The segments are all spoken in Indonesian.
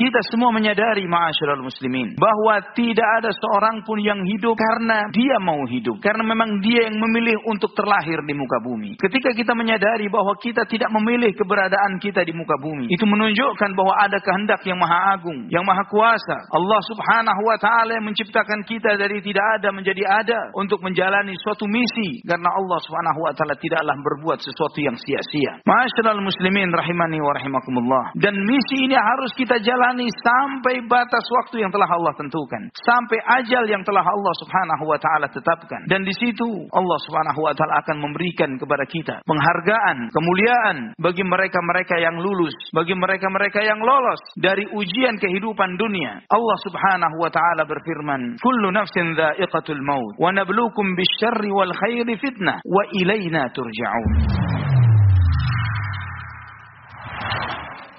Kita semua menyadari ma'asyiral muslimin bahwa tidak ada seorang pun yang hidup karena dia mau hidup, karena memang dia yang memilih untuk terlahir di muka bumi. Ketika kita menyadari bahwa kita tidak memilih keberadaan kita di muka bumi, itu menunjukkan bahwa ada kehendak yang maha agung, yang maha kuasa. Allah Subhanahu wa taala yang menciptakan kita dari tidak ada menjadi ada untuk menjalani suatu misi karena Allah Subhanahu wa taala tidaklah berbuat sesuatu yang sia-sia. Ma'asyiral muslimin rahimani wa rahimakumullah. Dan misi ini harus kita jalani jalani sampai batas waktu yang telah Allah tentukan, sampai ajal yang telah Allah Subhanahu wa taala tetapkan. Dan di situ Allah Subhanahu wa taala akan memberikan kepada kita penghargaan, kemuliaan bagi mereka-mereka yang lulus, bagi mereka-mereka yang lolos dari ujian kehidupan dunia. Allah Subhanahu wa taala berfirman, "Kullu nafsin dha'iqatul maut wa nabluukum bisyarri wal khairi fitnah wa ilaina turja'un."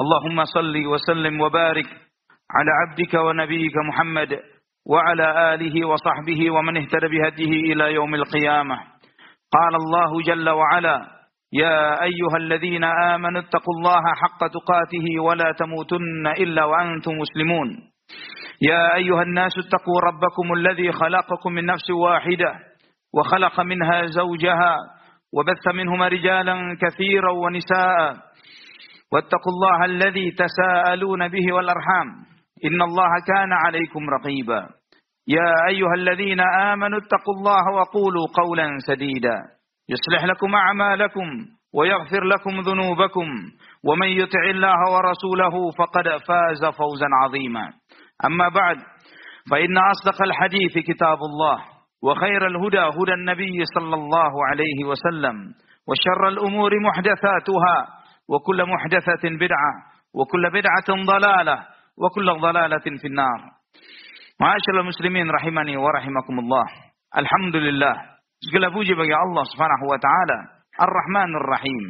اللهم صل وسلم وبارك على عبدك ونبيك محمد وعلى آله وصحبه ومن اهتدى بهديه إلى يوم القيامة. قال الله جل وعلا يا أيها الذين آمنوا اتقوا الله حق تقاته ولا تموتن إلا وأنتم مسلمون. يا أيها الناس اتقوا ربكم الذي خلقكم من نفس واحدة وخلق منها زوجها وبث منهما رجالا كثيرا ونساء واتقوا الله الذي تساءلون به والأرحام. إن الله كان عليكم رقيبا. يا أيها الذين آمنوا اتقوا الله وقولوا قولا سديدا. يصلح لكم أعمالكم ويغفر لكم ذنوبكم. ومن يطع الله ورسوله فقد فاز فوزا عظيما. أما بعد فإن أصدق الحديث كتاب الله وخير الهدى هدى النبي صلى الله عليه وسلم وشر الأمور محدثاتها وكل محدثة بدعة وكل بدعة ضلالة وكل ضلالة في النار معاشر المسلمين رحمني ورحمكم الله الحمد لله segala puji bagi Allah Subhanahu wa taala Ar-Rahmanir Rahim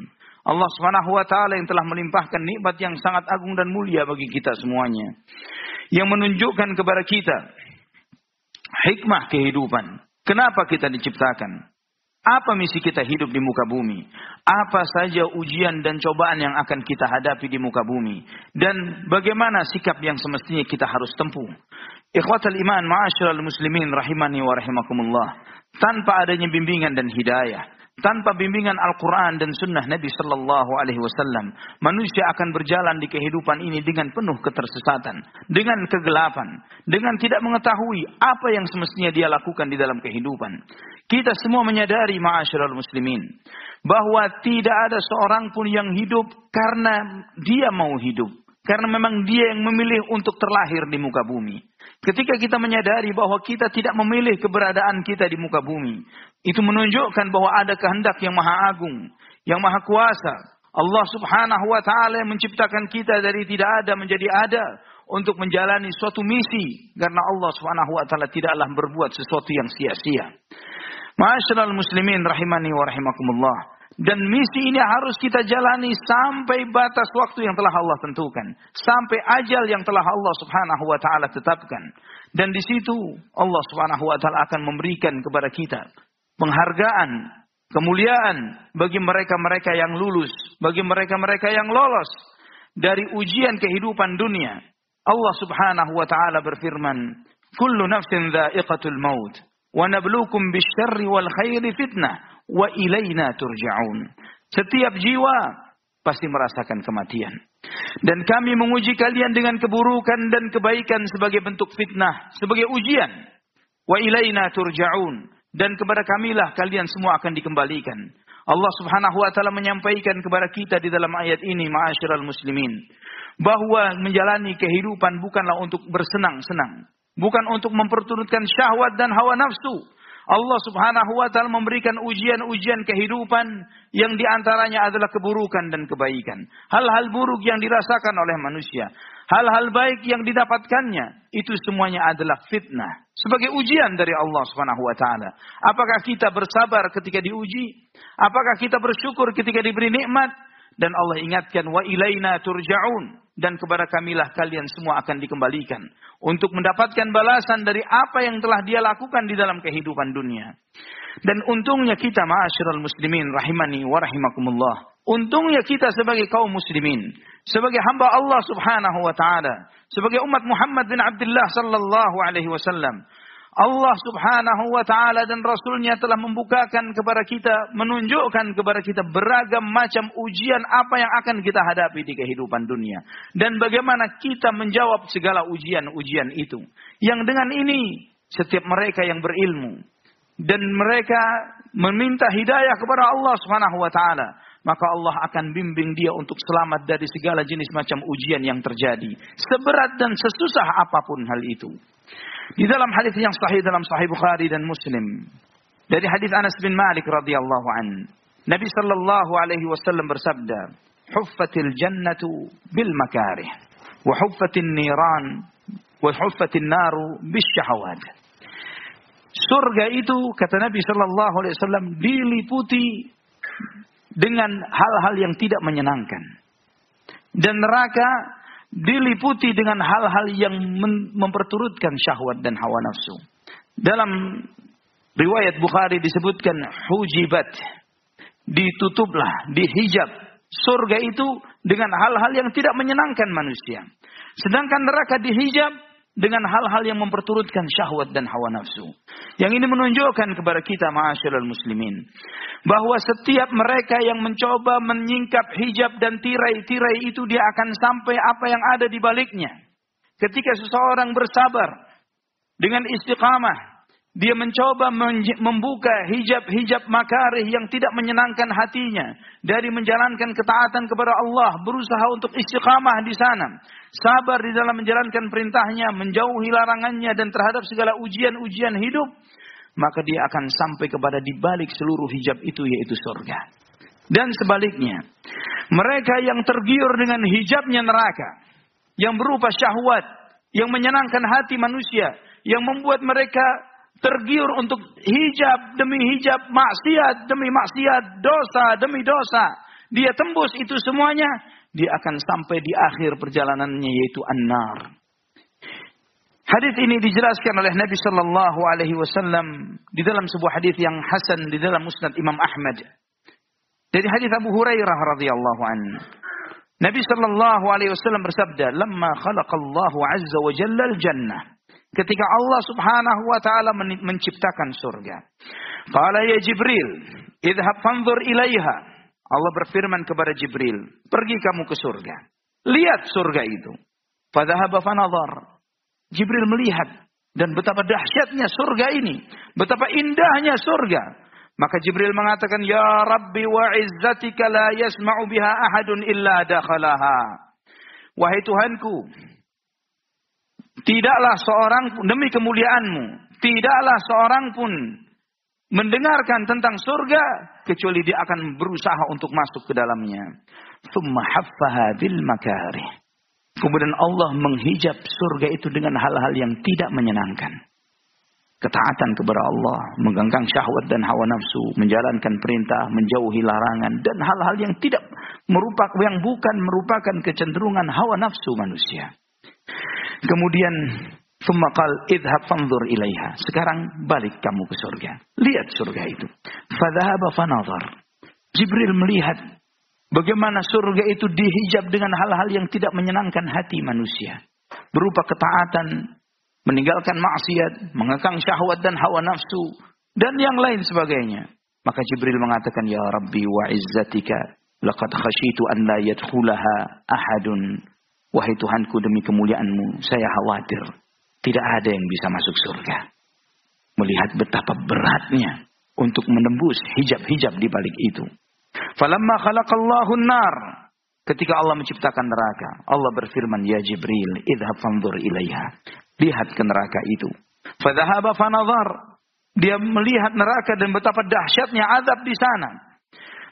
Allah Subhanahu wa taala yang telah melimpahkan nikmat yang sangat agung dan mulia bagi kita semuanya yang menunjukkan kepada kita hikmah kehidupan kenapa kita diciptakan Apa misi kita hidup di muka bumi? Apa saja ujian dan cobaan yang akan kita hadapi di muka bumi? Dan bagaimana sikap yang semestinya kita harus tempuh? Ikhwatal iman ma'asyiral muslimin rahimani wa rahimakumullah. Tanpa adanya bimbingan dan hidayah, tanpa bimbingan Al-Quran dan Sunnah Nabi Sallallahu Alaihi Wasallam, manusia akan berjalan di kehidupan ini dengan penuh ketersesatan, dengan kegelapan, dengan tidak mengetahui apa yang semestinya dia lakukan di dalam kehidupan. Kita semua menyadari, ma'asyiral muslimin, bahwa tidak ada seorang pun yang hidup karena dia mau hidup. Karena memang dia yang memilih untuk terlahir di muka bumi. Ketika kita menyadari bahwa kita tidak memilih keberadaan kita di muka bumi, itu menunjukkan bahwa ada kehendak yang maha agung, yang maha kuasa. Allah subhanahu wa ta'ala menciptakan kita dari tidak ada menjadi ada untuk menjalani suatu misi. Karena Allah subhanahu wa ta'ala tidaklah berbuat sesuatu yang sia-sia. Masyarakat muslimin rahimani wa rahimakumullah. Dan misi ini harus kita jalani sampai batas waktu yang telah Allah tentukan. Sampai ajal yang telah Allah subhanahu wa ta'ala tetapkan. Dan di situ Allah subhanahu wa ta'ala akan memberikan kepada kita penghargaan, kemuliaan bagi mereka-mereka yang lulus, bagi mereka-mereka yang lolos dari ujian kehidupan dunia. Allah Subhanahu wa taala berfirman, "Kullu nafsin dha'iqatul maut bisyarri wal khairi fitnah wa ilaina turja'un." Setiap jiwa pasti merasakan kematian. Dan kami menguji kalian dengan keburukan dan kebaikan sebagai bentuk fitnah, sebagai ujian. Wa ilaina turja'un dan kepada kamilah kalian semua akan dikembalikan. Allah Subhanahu wa taala menyampaikan kepada kita di dalam ayat ini ma'asyiral muslimin bahwa menjalani kehidupan bukanlah untuk bersenang-senang, bukan untuk memperturutkan syahwat dan hawa nafsu. Allah Subhanahu wa taala memberikan ujian-ujian kehidupan yang di antaranya adalah keburukan dan kebaikan. Hal-hal buruk yang dirasakan oleh manusia, hal-hal baik yang didapatkannya, itu semuanya adalah fitnah. Sebagai ujian dari Allah Subhanahu wa taala. Apakah kita bersabar ketika diuji? Apakah kita bersyukur ketika diberi nikmat? Dan Allah ingatkan wa ilaina turja'un dan kepada kamilah kalian semua akan dikembalikan untuk mendapatkan balasan dari apa yang telah dia lakukan di dalam kehidupan dunia. Dan untungnya kita ma'asyiral muslimin rahimani wa rahimakumullah. Untungnya kita sebagai kaum muslimin, sebagai hamba Allah Subhanahu wa taala, sebagai umat Muhammad bin Abdullah sallallahu alaihi wasallam Allah subhanahu wa ta'ala dan Rasulnya telah membukakan kepada kita, menunjukkan kepada kita beragam macam ujian apa yang akan kita hadapi di kehidupan dunia. Dan bagaimana kita menjawab segala ujian-ujian itu. Yang dengan ini, setiap mereka yang berilmu. Dan mereka meminta hidayah kepada Allah subhanahu wa ta'ala. Maka Allah akan bimbing dia untuk selamat dari segala jenis macam ujian yang terjadi. Seberat dan sesusah apa pun hal itu. Di dalam hadis yang sahih dalam Sahih Bukhari dan Muslim dari hadis Anas bin Malik radhiyallahu an, Nabi sallallahu alaihi wasallam bersabda, "Huffatil jannatu bil makarih wa huffatin niran wa naru bis syahawat." Surga itu kata Nabi sallallahu alaihi wasallam diliputi dengan hal-hal yang tidak menyenangkan. Dan neraka diliputi dengan hal-hal yang memperturutkan syahwat dan hawa nafsu. Dalam riwayat Bukhari disebutkan hujibat, ditutuplah, dihijab surga itu dengan hal-hal yang tidak menyenangkan manusia. Sedangkan neraka dihijab dengan hal-hal yang memperturutkan syahwat dan hawa nafsu. Yang ini menunjukkan kepada kita ma'asyiral muslimin bahwa setiap mereka yang mencoba menyingkap hijab dan tirai-tirai itu dia akan sampai apa yang ada di baliknya. Ketika seseorang bersabar dengan istiqamah dia mencoba membuka hijab-hijab makarih yang tidak menyenangkan hatinya dari menjalankan ketaatan kepada Allah, berusaha untuk istiqamah di sana, sabar di dalam menjalankan perintahnya, menjauhi larangannya dan terhadap segala ujian-ujian hidup, maka dia akan sampai kepada di balik seluruh hijab itu yaitu surga. Dan sebaliknya, mereka yang tergiur dengan hijabnya neraka, yang berupa syahwat, yang menyenangkan hati manusia, yang membuat mereka tergiur untuk hijab demi hijab, maksiat demi maksiat, dosa demi dosa. Dia tembus itu semuanya, dia akan sampai di akhir perjalanannya yaitu an-nar. Hadis ini dijelaskan oleh Nabi Shallallahu Alaihi Wasallam di dalam sebuah hadis yang hasan di dalam Musnad Imam Ahmad. Dari hadis Abu Hurairah radhiyallahu an. Nabi Shallallahu Alaihi Wasallam bersabda, "Lama khalaqallahu azza wa jalla al-jannah." Ketika Allah Subhanahu wa taala menciptakan surga. Qala ya Jibril, idhab fanzur ilaiha. Allah berfirman kepada Jibril, pergi kamu ke surga. Lihat surga itu. Fadhahaba fanadhar. Jibril melihat dan betapa dahsyatnya surga ini, betapa indahnya surga. Maka Jibril mengatakan, "Ya Rabbi wa izzatika la yasma'u biha ahadun illa dakhalaha." Wahai Tuhanku, Tidaklah seorang demi kemuliaanmu, tidaklah seorang pun mendengarkan tentang surga, kecuali dia akan berusaha untuk masuk ke dalamnya. Kemudian Allah menghijab surga itu dengan hal-hal yang tidak menyenangkan. Ketaatan kepada Allah, mengganggang syahwat dan hawa nafsu, menjalankan perintah, menjauhi larangan, dan hal-hal yang tidak merupakan yang bukan merupakan kecenderungan hawa nafsu manusia. Kemudian Fumakal idhab fanzur ilaiha. Sekarang balik kamu ke surga. Lihat surga itu. Fadhahaba fanazar. Jibril melihat bagaimana surga itu dihijab dengan hal-hal yang tidak menyenangkan hati manusia. Berupa ketaatan, meninggalkan maksiat, mengekang syahwat dan hawa nafsu, dan yang lain sebagainya. Maka Jibril mengatakan, Ya Rabbi wa izzatika, laqad khashitu an la yadkhulaha ahadun Wahai Tuhanku demi kemuliaanmu, saya khawatir tidak ada yang bisa masuk surga. Melihat betapa beratnya untuk menembus hijab-hijab di balik itu. Falamma khalaqallahu nar. Ketika Allah menciptakan neraka, Allah berfirman, Ya Jibril, idhab fanzur ilaiha. Lihat ke neraka itu. Fadhahaba fanazar. Dia melihat neraka dan betapa dahsyatnya azab di sana.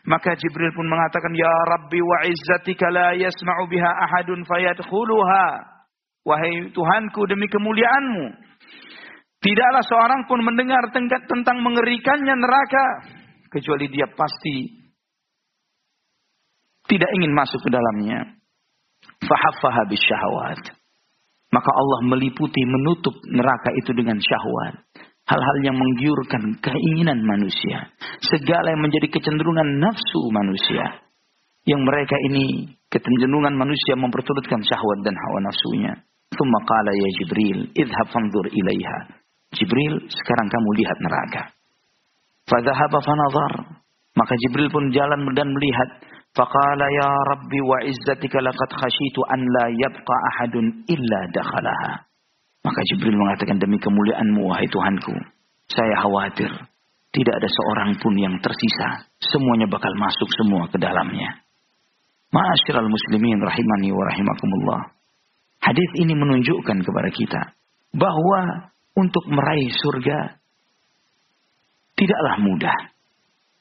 Maka Jibril pun mengatakan, Ya Rabbi wa izzatika la yasma'u biha ahadun fayadkhuluha. Wahai Tuhanku demi kemuliaanmu. Tidaklah seorang pun mendengar tentang mengerikannya neraka. Kecuali dia pasti tidak ingin masuk ke dalamnya. Fahaffaha syahwat. Maka Allah meliputi menutup neraka itu dengan syahwat. Hal-hal yang menggiurkan keinginan manusia. Segala yang menjadi kecenderungan nafsu manusia. Yang mereka ini kecenderungan manusia memperturutkan syahwat dan hawa nafsunya. Thumma qala ya Jibril, idhab fanzur ilaiha. Jibril, sekarang kamu lihat neraka. Fadhahaba fanazar. Maka Jibril pun jalan dan melihat. Faqala ya Rabbi wa izzatika laqad khashitu an la yabqa ahadun illa dakhalaha. Maka Jibril mengatakan demi kemuliaanmu wahai Tuhanku. Saya khawatir. Tidak ada seorang pun yang tersisa. Semuanya bakal masuk semua ke dalamnya. Ma'asyiral muslimin rahimani wa rahimakumullah. Hadis ini menunjukkan kepada kita bahwa untuk meraih surga tidaklah mudah.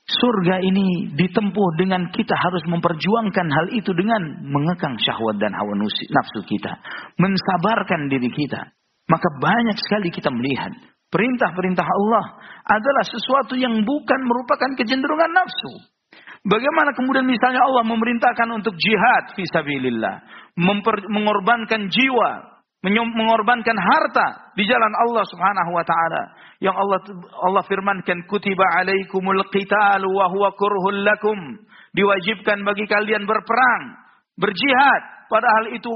Surga ini ditempuh dengan kita harus memperjuangkan hal itu dengan mengekang syahwat dan hawa nafsu kita. Mensabarkan diri kita. Maka banyak sekali kita melihat perintah-perintah Allah adalah sesuatu yang bukan merupakan kecenderungan nafsu. Bagaimana kemudian misalnya Allah memerintahkan untuk jihad fisabilillah, mengorbankan jiwa, mengorbankan harta di jalan Allah Subhanahu wa taala. Yang Allah Allah firmankan kutiba alaikumul qital wa huwa kurhul lakum. Diwajibkan bagi kalian berperang, berjihad, padahal itu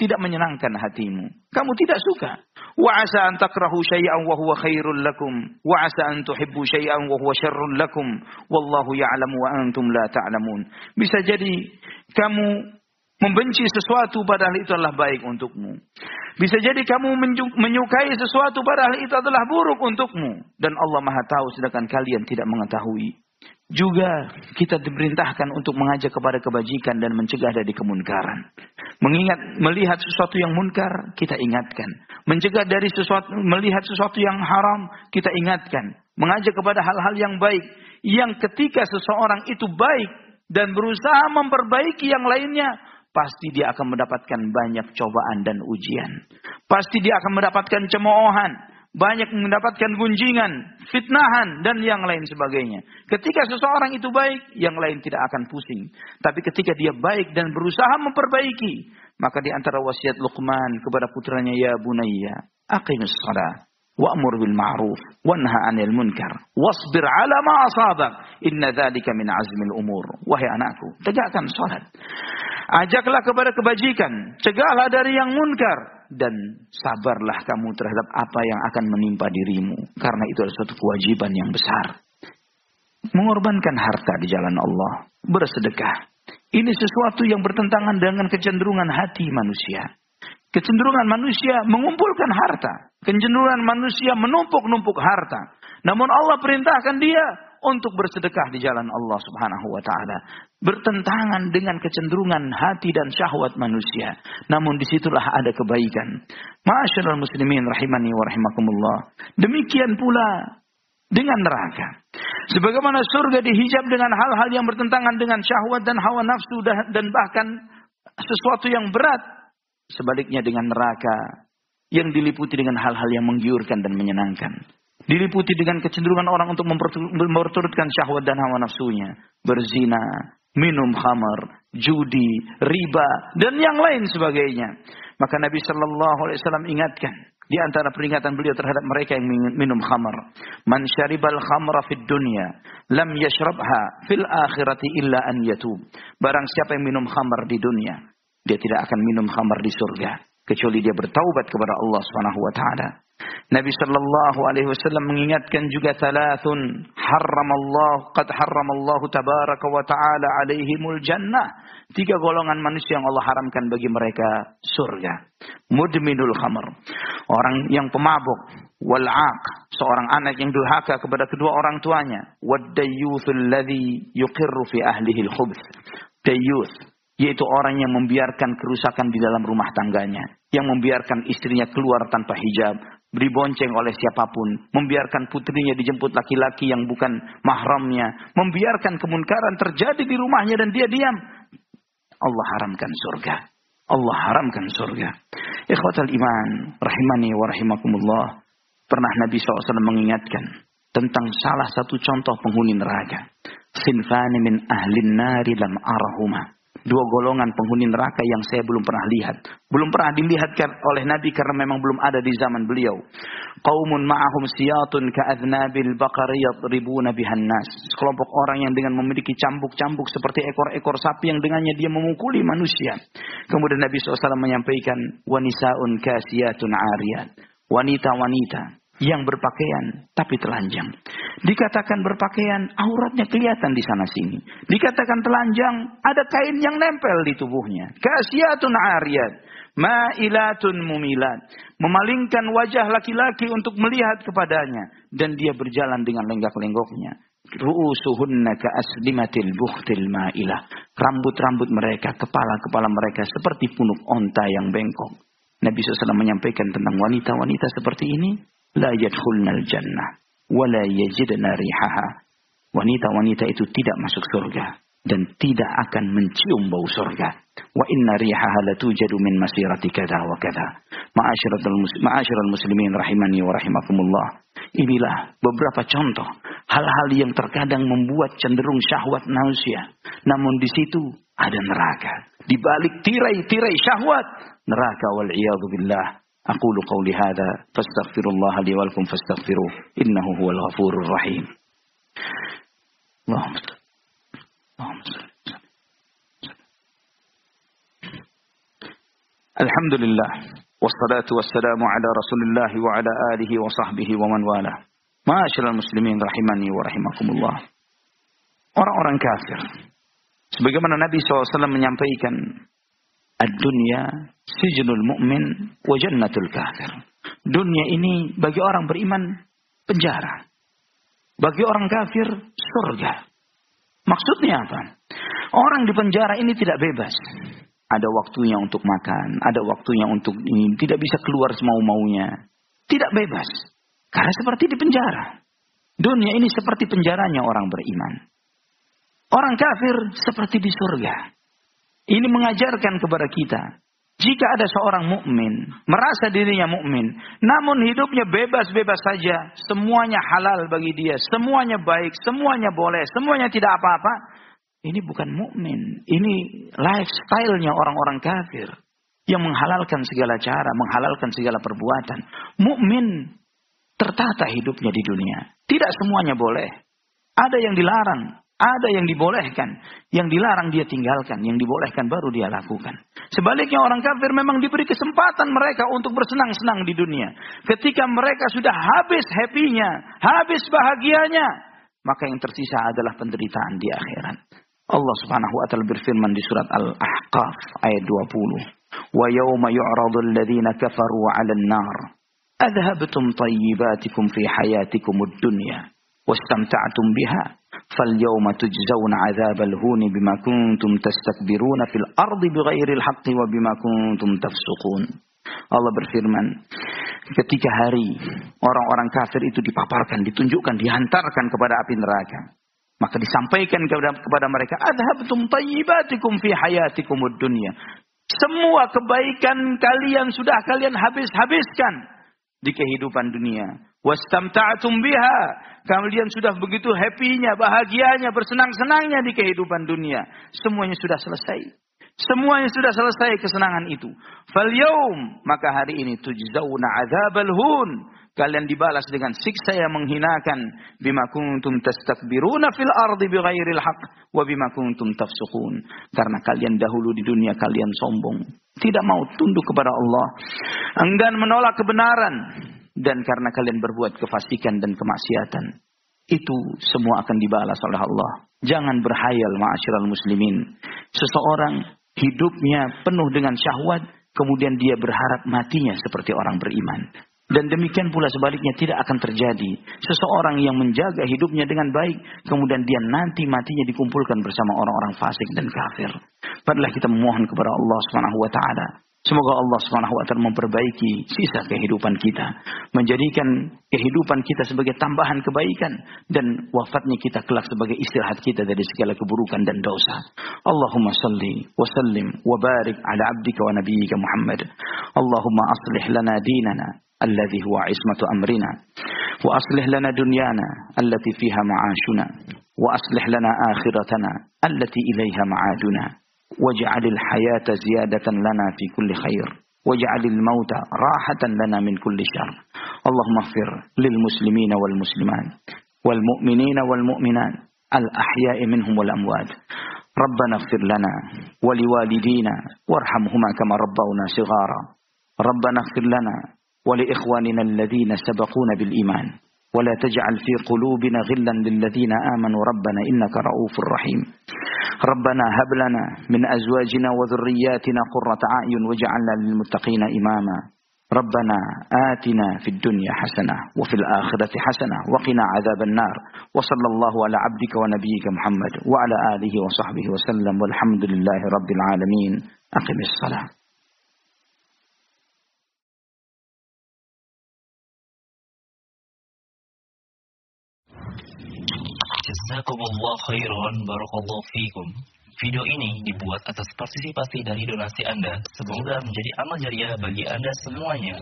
tidak menyenangkan hatimu. Kamu tidak suka. Wa asa an takrahu syai'an wa huwa khairul lakum. Wa asa an tuhibbu syai'an wa huwa syarrul lakum. Wallahu ya'lamu wa antum la ta'lamun. Bisa jadi kamu membenci sesuatu padahal itu adalah baik untukmu. Bisa jadi kamu menyukai sesuatu padahal itu adalah buruk untukmu. Dan Allah maha tahu sedangkan kalian tidak mengetahui. Juga kita diperintahkan untuk mengajak kepada kebajikan dan mencegah dari kemunkaran. Mengingat melihat sesuatu yang munkar, kita ingatkan. Mencegah dari sesuatu melihat sesuatu yang haram, kita ingatkan. Mengajak kepada hal-hal yang baik. Yang ketika seseorang itu baik dan berusaha memperbaiki yang lainnya, pasti dia akan mendapatkan banyak cobaan dan ujian. Pasti dia akan mendapatkan cemoohan banyak mendapatkan gunjingan, fitnahan, dan yang lain sebagainya. Ketika seseorang itu baik, yang lain tidak akan pusing. Tapi ketika dia baik dan berusaha memperbaiki, maka di antara wasiat Luqman kepada putranya, Ya Bunayya, aqimus salat. Wa'mur bil ma'ruf wanha 'anil munkar wasbir 'ala ma asabak inna dzalika min azmil umur wahai anakku tegakkan salat ajaklah kepada kebajikan cegahlah dari yang munkar dan sabarlah kamu terhadap apa yang akan menimpa dirimu. Karena itu adalah suatu kewajiban yang besar. Mengorbankan harta di jalan Allah. Bersedekah. Ini sesuatu yang bertentangan dengan kecenderungan hati manusia. Kecenderungan manusia mengumpulkan harta. Kecenderungan manusia menumpuk-numpuk harta. Namun Allah perintahkan dia untuk bersedekah di jalan Allah Subhanahu wa taala. Bertentangan dengan kecenderungan hati dan syahwat manusia. Namun di situlah ada kebaikan. Ma'asyiral muslimin rahimani wa rahimakumullah. Demikian pula dengan neraka. Sebagaimana surga dihijab dengan hal-hal yang bertentangan dengan syahwat dan hawa nafsu dan bahkan sesuatu yang berat. Sebaliknya dengan neraka yang diliputi dengan hal-hal yang menggiurkan dan menyenangkan. Diliputi dengan kecenderungan orang untuk memperturutkan syahwat dan hawa nafsunya. Berzina, minum khamar, judi, riba, dan yang lain sebagainya. Maka Nabi Shallallahu Alaihi Wasallam ingatkan di antara peringatan beliau terhadap mereka yang minum khamar. Man syaribal khamra fid dunya lam yashrabha fil akhirati illa an yatub. Barang siapa yang minum khamar di dunia, dia tidak akan minum khamar di surga kecuali dia bertaubat kepada Allah Subhanahu wa taala. Nabi sallallahu alaihi wasallam mengingatkan juga thalathun harramallahu qad harramallahu tabaraka wa taala alaihimul jannah. Tiga golongan manusia yang Allah haramkan bagi mereka surga. Mudminul khamr. Orang yang pemabuk. Wal'aq. Seorang anak yang durhaka kepada kedua orang tuanya. Wadayyuthul ladhi yuqirru fi ahlihi al-khubth. Dayyuth yaitu orang yang membiarkan kerusakan di dalam rumah tangganya, yang membiarkan istrinya keluar tanpa hijab, dibonceng oleh siapa pun, membiarkan putrinya dijemput laki-laki yang bukan mahramnya, membiarkan kemunkaran terjadi di rumahnya dan dia diam. Allah haramkan surga. Allah haramkan surga. Ikhwatal iman, rahimani wa rahimakumullah. Pernah Nabi SAW mengingatkan tentang salah satu contoh penghuni neraka. Sinfani min ahlin nari lam arahuma dua golongan penghuni neraka yang saya belum pernah lihat. Belum pernah dilihatkan oleh Nabi karena memang belum ada di zaman beliau. Qaumun ma'ahum siyatun ka'adnabil baqariyat ribuna bihan nas. Sekelompok orang yang dengan memiliki cambuk-cambuk seperti ekor-ekor sapi yang dengannya dia memukuli manusia. Kemudian Nabi SAW menyampaikan, wanisaun kasiyatun ariyat. Wanita-wanita yang berpakaian tapi telanjang. Dikatakan berpakaian, auratnya kelihatan di sana sini. Dikatakan telanjang, ada kain yang nempel di tubuhnya. Kasiatun ariyat, ma'ilatun mumilat. Memalingkan wajah laki-laki untuk melihat kepadanya dan dia berjalan dengan lenggak-lenggoknya. Ru'usuhunna ka'aslimatil buhtil ma'ilah. Rambut-rambut mereka, kepala-kepala mereka seperti punuk onta yang bengkok. Nabi SAW menyampaikan tentang wanita-wanita seperti ini la yadkhulnal jannah wa la yajidna rihaha. Wanita-wanita itu tidak masuk surga dan tidak akan mencium bau surga. Wa inna rihaha latujadu min masirati kada wa kada. Ma'asyiral muslimin rahimani wa rahimakumullah. Inilah beberapa contoh hal-hal yang terkadang membuat cenderung syahwat manusia. Namun di situ ada neraka. Di balik tirai-tirai syahwat, neraka wal billah أقول قولي هذا فاستغفر الله لي ولكم فاستغفروه إنه هو الغفور الرحيم اللهم صل اللهم صل الحمد لله والصلاة والسلام على رسول الله وعلى آله وصحبه ومن والاه معاشر المسلمين رحمني ورحمكم الله orang-orang kafir sebagaimana Nabi SAW menyampaikan Ad-dunya sijnul mu'min wa jannatul kafir. Dunia ini bagi orang beriman penjara. Bagi orang kafir surga. Maksudnya apa? Orang di penjara ini tidak bebas. Ada waktunya untuk makan, ada waktunya untuk ini, tidak bisa keluar semau-maunya. Tidak bebas. Karena seperti di penjara. Dunia ini seperti penjaranya orang beriman. Orang kafir seperti di surga. Ini mengajarkan kepada kita, jika ada seorang mukmin merasa dirinya mukmin, namun hidupnya bebas-bebas saja, semuanya halal bagi dia, semuanya baik, semuanya boleh, semuanya tidak apa-apa, ini bukan mukmin. Ini lifestyle-nya orang-orang kafir yang menghalalkan segala cara, menghalalkan segala perbuatan. Mukmin tertata hidupnya di dunia. Tidak semuanya boleh. Ada yang dilarang, ada yang dibolehkan, yang dilarang dia tinggalkan, yang dibolehkan baru dia lakukan. Sebaliknya orang kafir memang diberi kesempatan mereka untuk bersenang-senang di dunia. Ketika mereka sudah habis happy-nya, habis bahagianya, maka yang tersisa adalah penderitaan di akhirat. Allah Subhanahu wa taala berfirman di surat Al-Ahqaf ayat 20. Wa yawma yu'radu alladhina kafaru 'alan nar adhabtum tayyibatikum fi hayatikum ad-dunya wastamta'tum biha فاليوم تجزون عذاب الهون بما كنتم تستكبرون في الأرض بغير الحق وبما كنتم تفسقون Allah berfirman, ketika hari orang-orang kafir itu dipaparkan, ditunjukkan, dihantarkan kepada api neraka. Maka disampaikan kepada, kepada mereka, Adhabtum tayyibatikum fi hayatikum dunya. Semua kebaikan kalian sudah kalian habis-habiskan di kehidupan dunia. Wastamta'tum biha. Kalian sudah begitu happy-nya, bahagianya, bersenang-senangnya di kehidupan dunia. Semuanya sudah selesai. Semuanya sudah selesai kesenangan itu. Fal maka hari ini tujzauna adzabal hun. Kalian dibalas dengan siksa yang menghinakan bima kuntum tastakbiruna fil ardi bighairil haqq wa bima kuntum tafsukun. Karena kalian dahulu di dunia kalian sombong, tidak mau tunduk kepada Allah, enggan menolak kebenaran, dan karena kalian berbuat kefasikan dan kemaksiatan. Itu semua akan dibalas oleh Allah. Jangan berhayal ma'asyiral muslimin. Seseorang hidupnya penuh dengan syahwat, kemudian dia berharap matinya seperti orang beriman. Dan demikian pula sebaliknya tidak akan terjadi. Seseorang yang menjaga hidupnya dengan baik, kemudian dia nanti matinya dikumpulkan bersama orang-orang fasik dan kafir. Padahal kita memohon kepada Allah Subhanahu wa taala Semoga Allah Subhanahu wa taala memperbaiki sisa kehidupan kita, menjadikan kehidupan kita sebagai tambahan kebaikan dan wafatnya kita kelak sebagai istirahat kita dari segala keburukan dan dosa. Allahumma salli wa sallim wa barik ala abdika wa nabiyyika Muhammad. Allahumma aslih lana dinana alladhi huwa ismatu amrina wa aslih lana dunyana allati fiha ma'ashuna wa aslih lana akhiratana allati ilaiha ma'aduna. واجعل الحياة زيادة لنا في كل خير. واجعل الموت راحة لنا من كل شر. اللهم اغفر للمسلمين والمسلمات والمؤمنين والمؤمنات الأحياء منهم والأموات. ربنا اغفر لنا ولوالدينا وارحمهما كما ربونا صغارا. ربنا اغفر لنا ولإخواننا الذين سبقونا بالإيمان. ولا تجعل في قلوبنا غلا للذين آمنوا. ربنا إنك رؤوف رحيم. ربنا هب لنا من أزواجنا وذرياتنا قرة أعين واجعلنا للمتقين إماما. ربنا آتنا في الدنيا حسنة وفي الآخرة حسنة وقنا عذاب النار. وصلى الله على عبدك ونبيك محمد وعلى آله وصحبه وسلم. والحمد لله رب العالمين. أقم الصلاة. Jazakumullah khairan barakallahu fikum. Video ini dibuat atas partisipasi dari donasi Anda. Semoga menjadi amal jariah bagi Anda semuanya.